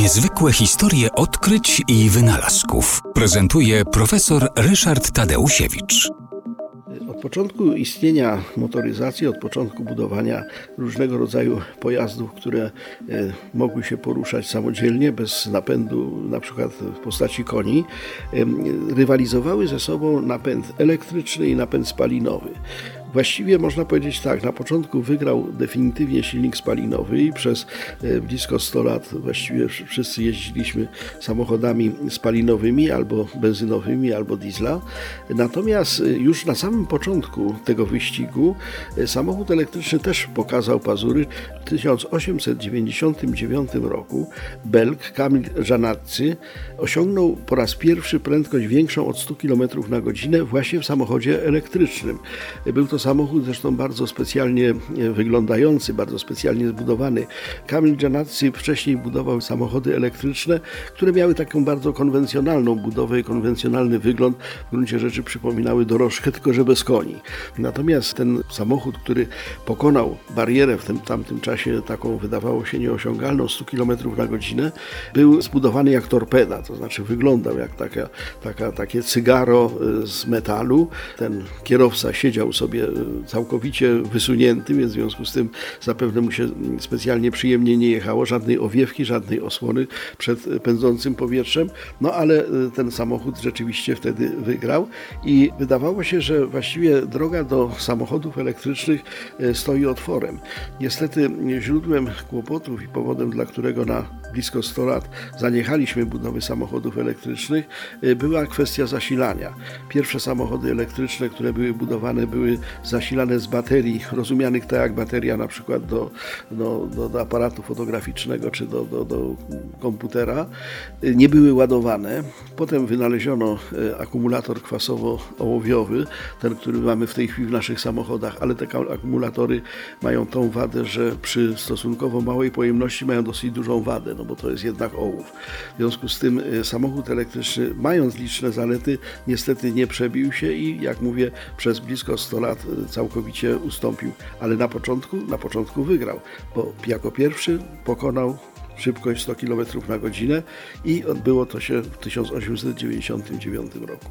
Niezwykłe historie odkryć i wynalazków prezentuje profesor Ryszard Tadeusiewicz. Od początku istnienia motoryzacji, od początku budowania różnego rodzaju pojazdów, które e, mogły się poruszać samodzielnie, bez napędu, na przykład w postaci koni, rywalizowały ze sobą napęd elektryczny i napęd spalinowy. Właściwie można powiedzieć tak, na początku wygrał definitywnie silnik spalinowy i przez e, blisko 100 lat właściwie wszyscy jeździliśmy samochodami spalinowymi albo benzynowymi, albo diesla. Natomiast e, już na samym początku tego wyścigu e, samochód elektryczny też pokazał pazury. W 1899 roku Belg Kamil Janatzy osiągnął po raz pierwszy prędkość większą od 100 km na godzinę właśnie w samochodzie elektrycznym. Był to samochód zresztą bardzo specjalnie e, wyglądający, bardzo specjalnie zbudowany. Kamil Janatzy wcześniej budował samochody elektryczne, które miały taką bardzo konwencjonalną budowę i konwencjonalny wygląd. W gruncie rzeczy przypominały dorożkę, tylko że bez koni. Natomiast ten samochód, który pokonał barierę w tym tamtym czasie, taką wydawało się nieosiągalną, 100 km na godzinę, był zbudowany jak torpeda, to znaczy wyglądał jak taka, taka, takie cygaro e, z metalu. Ten kierowca siedział sobie całkowicie wysunięty, więc w związku z tym zapewne mu się specjalnie przyjemnie nie jechało, żadnej owiewki, żadnej osłony przed pędzącym powietrzem, no ale e, ten samochód rzeczywiście wtedy wygrał i wydawało się, że właściwie droga do samochodów elektrycznych e, stoi otworem. Niestety źródłem kłopotów i powodem, dla którego na blisko 100 lat zaniechaliśmy budowy samochodów elektrycznych, e, była kwestia zasilania. Pierwsze samochody elektryczne, które były budowane, były zasilane z baterii, rozumianych tak jak bateria na przykład do, do, do, do aparatu fotograficznego czy do, do, do komputera, nie były ładowane. Potem wynaleziono e, akumulator kwasowo-ołowiowy, ten, który mamy w tej chwili w naszych samochodach, ale te akumulatory mają tą wadę, że przy stosunkowo małej pojemności mają dosyć dużą wadę, no bo to jest jednak ołów. W związku z tym e, samochód elektryczny, mając liczne zalety, niestety nie przebił się i jak mówię, przez blisko 100 lat całkowicie ustąpił, ale na początku, na początku wygrał, bo jako pierwszy pokonał szybkość 100 km na godzinę i odbyło to się w 1899 roku.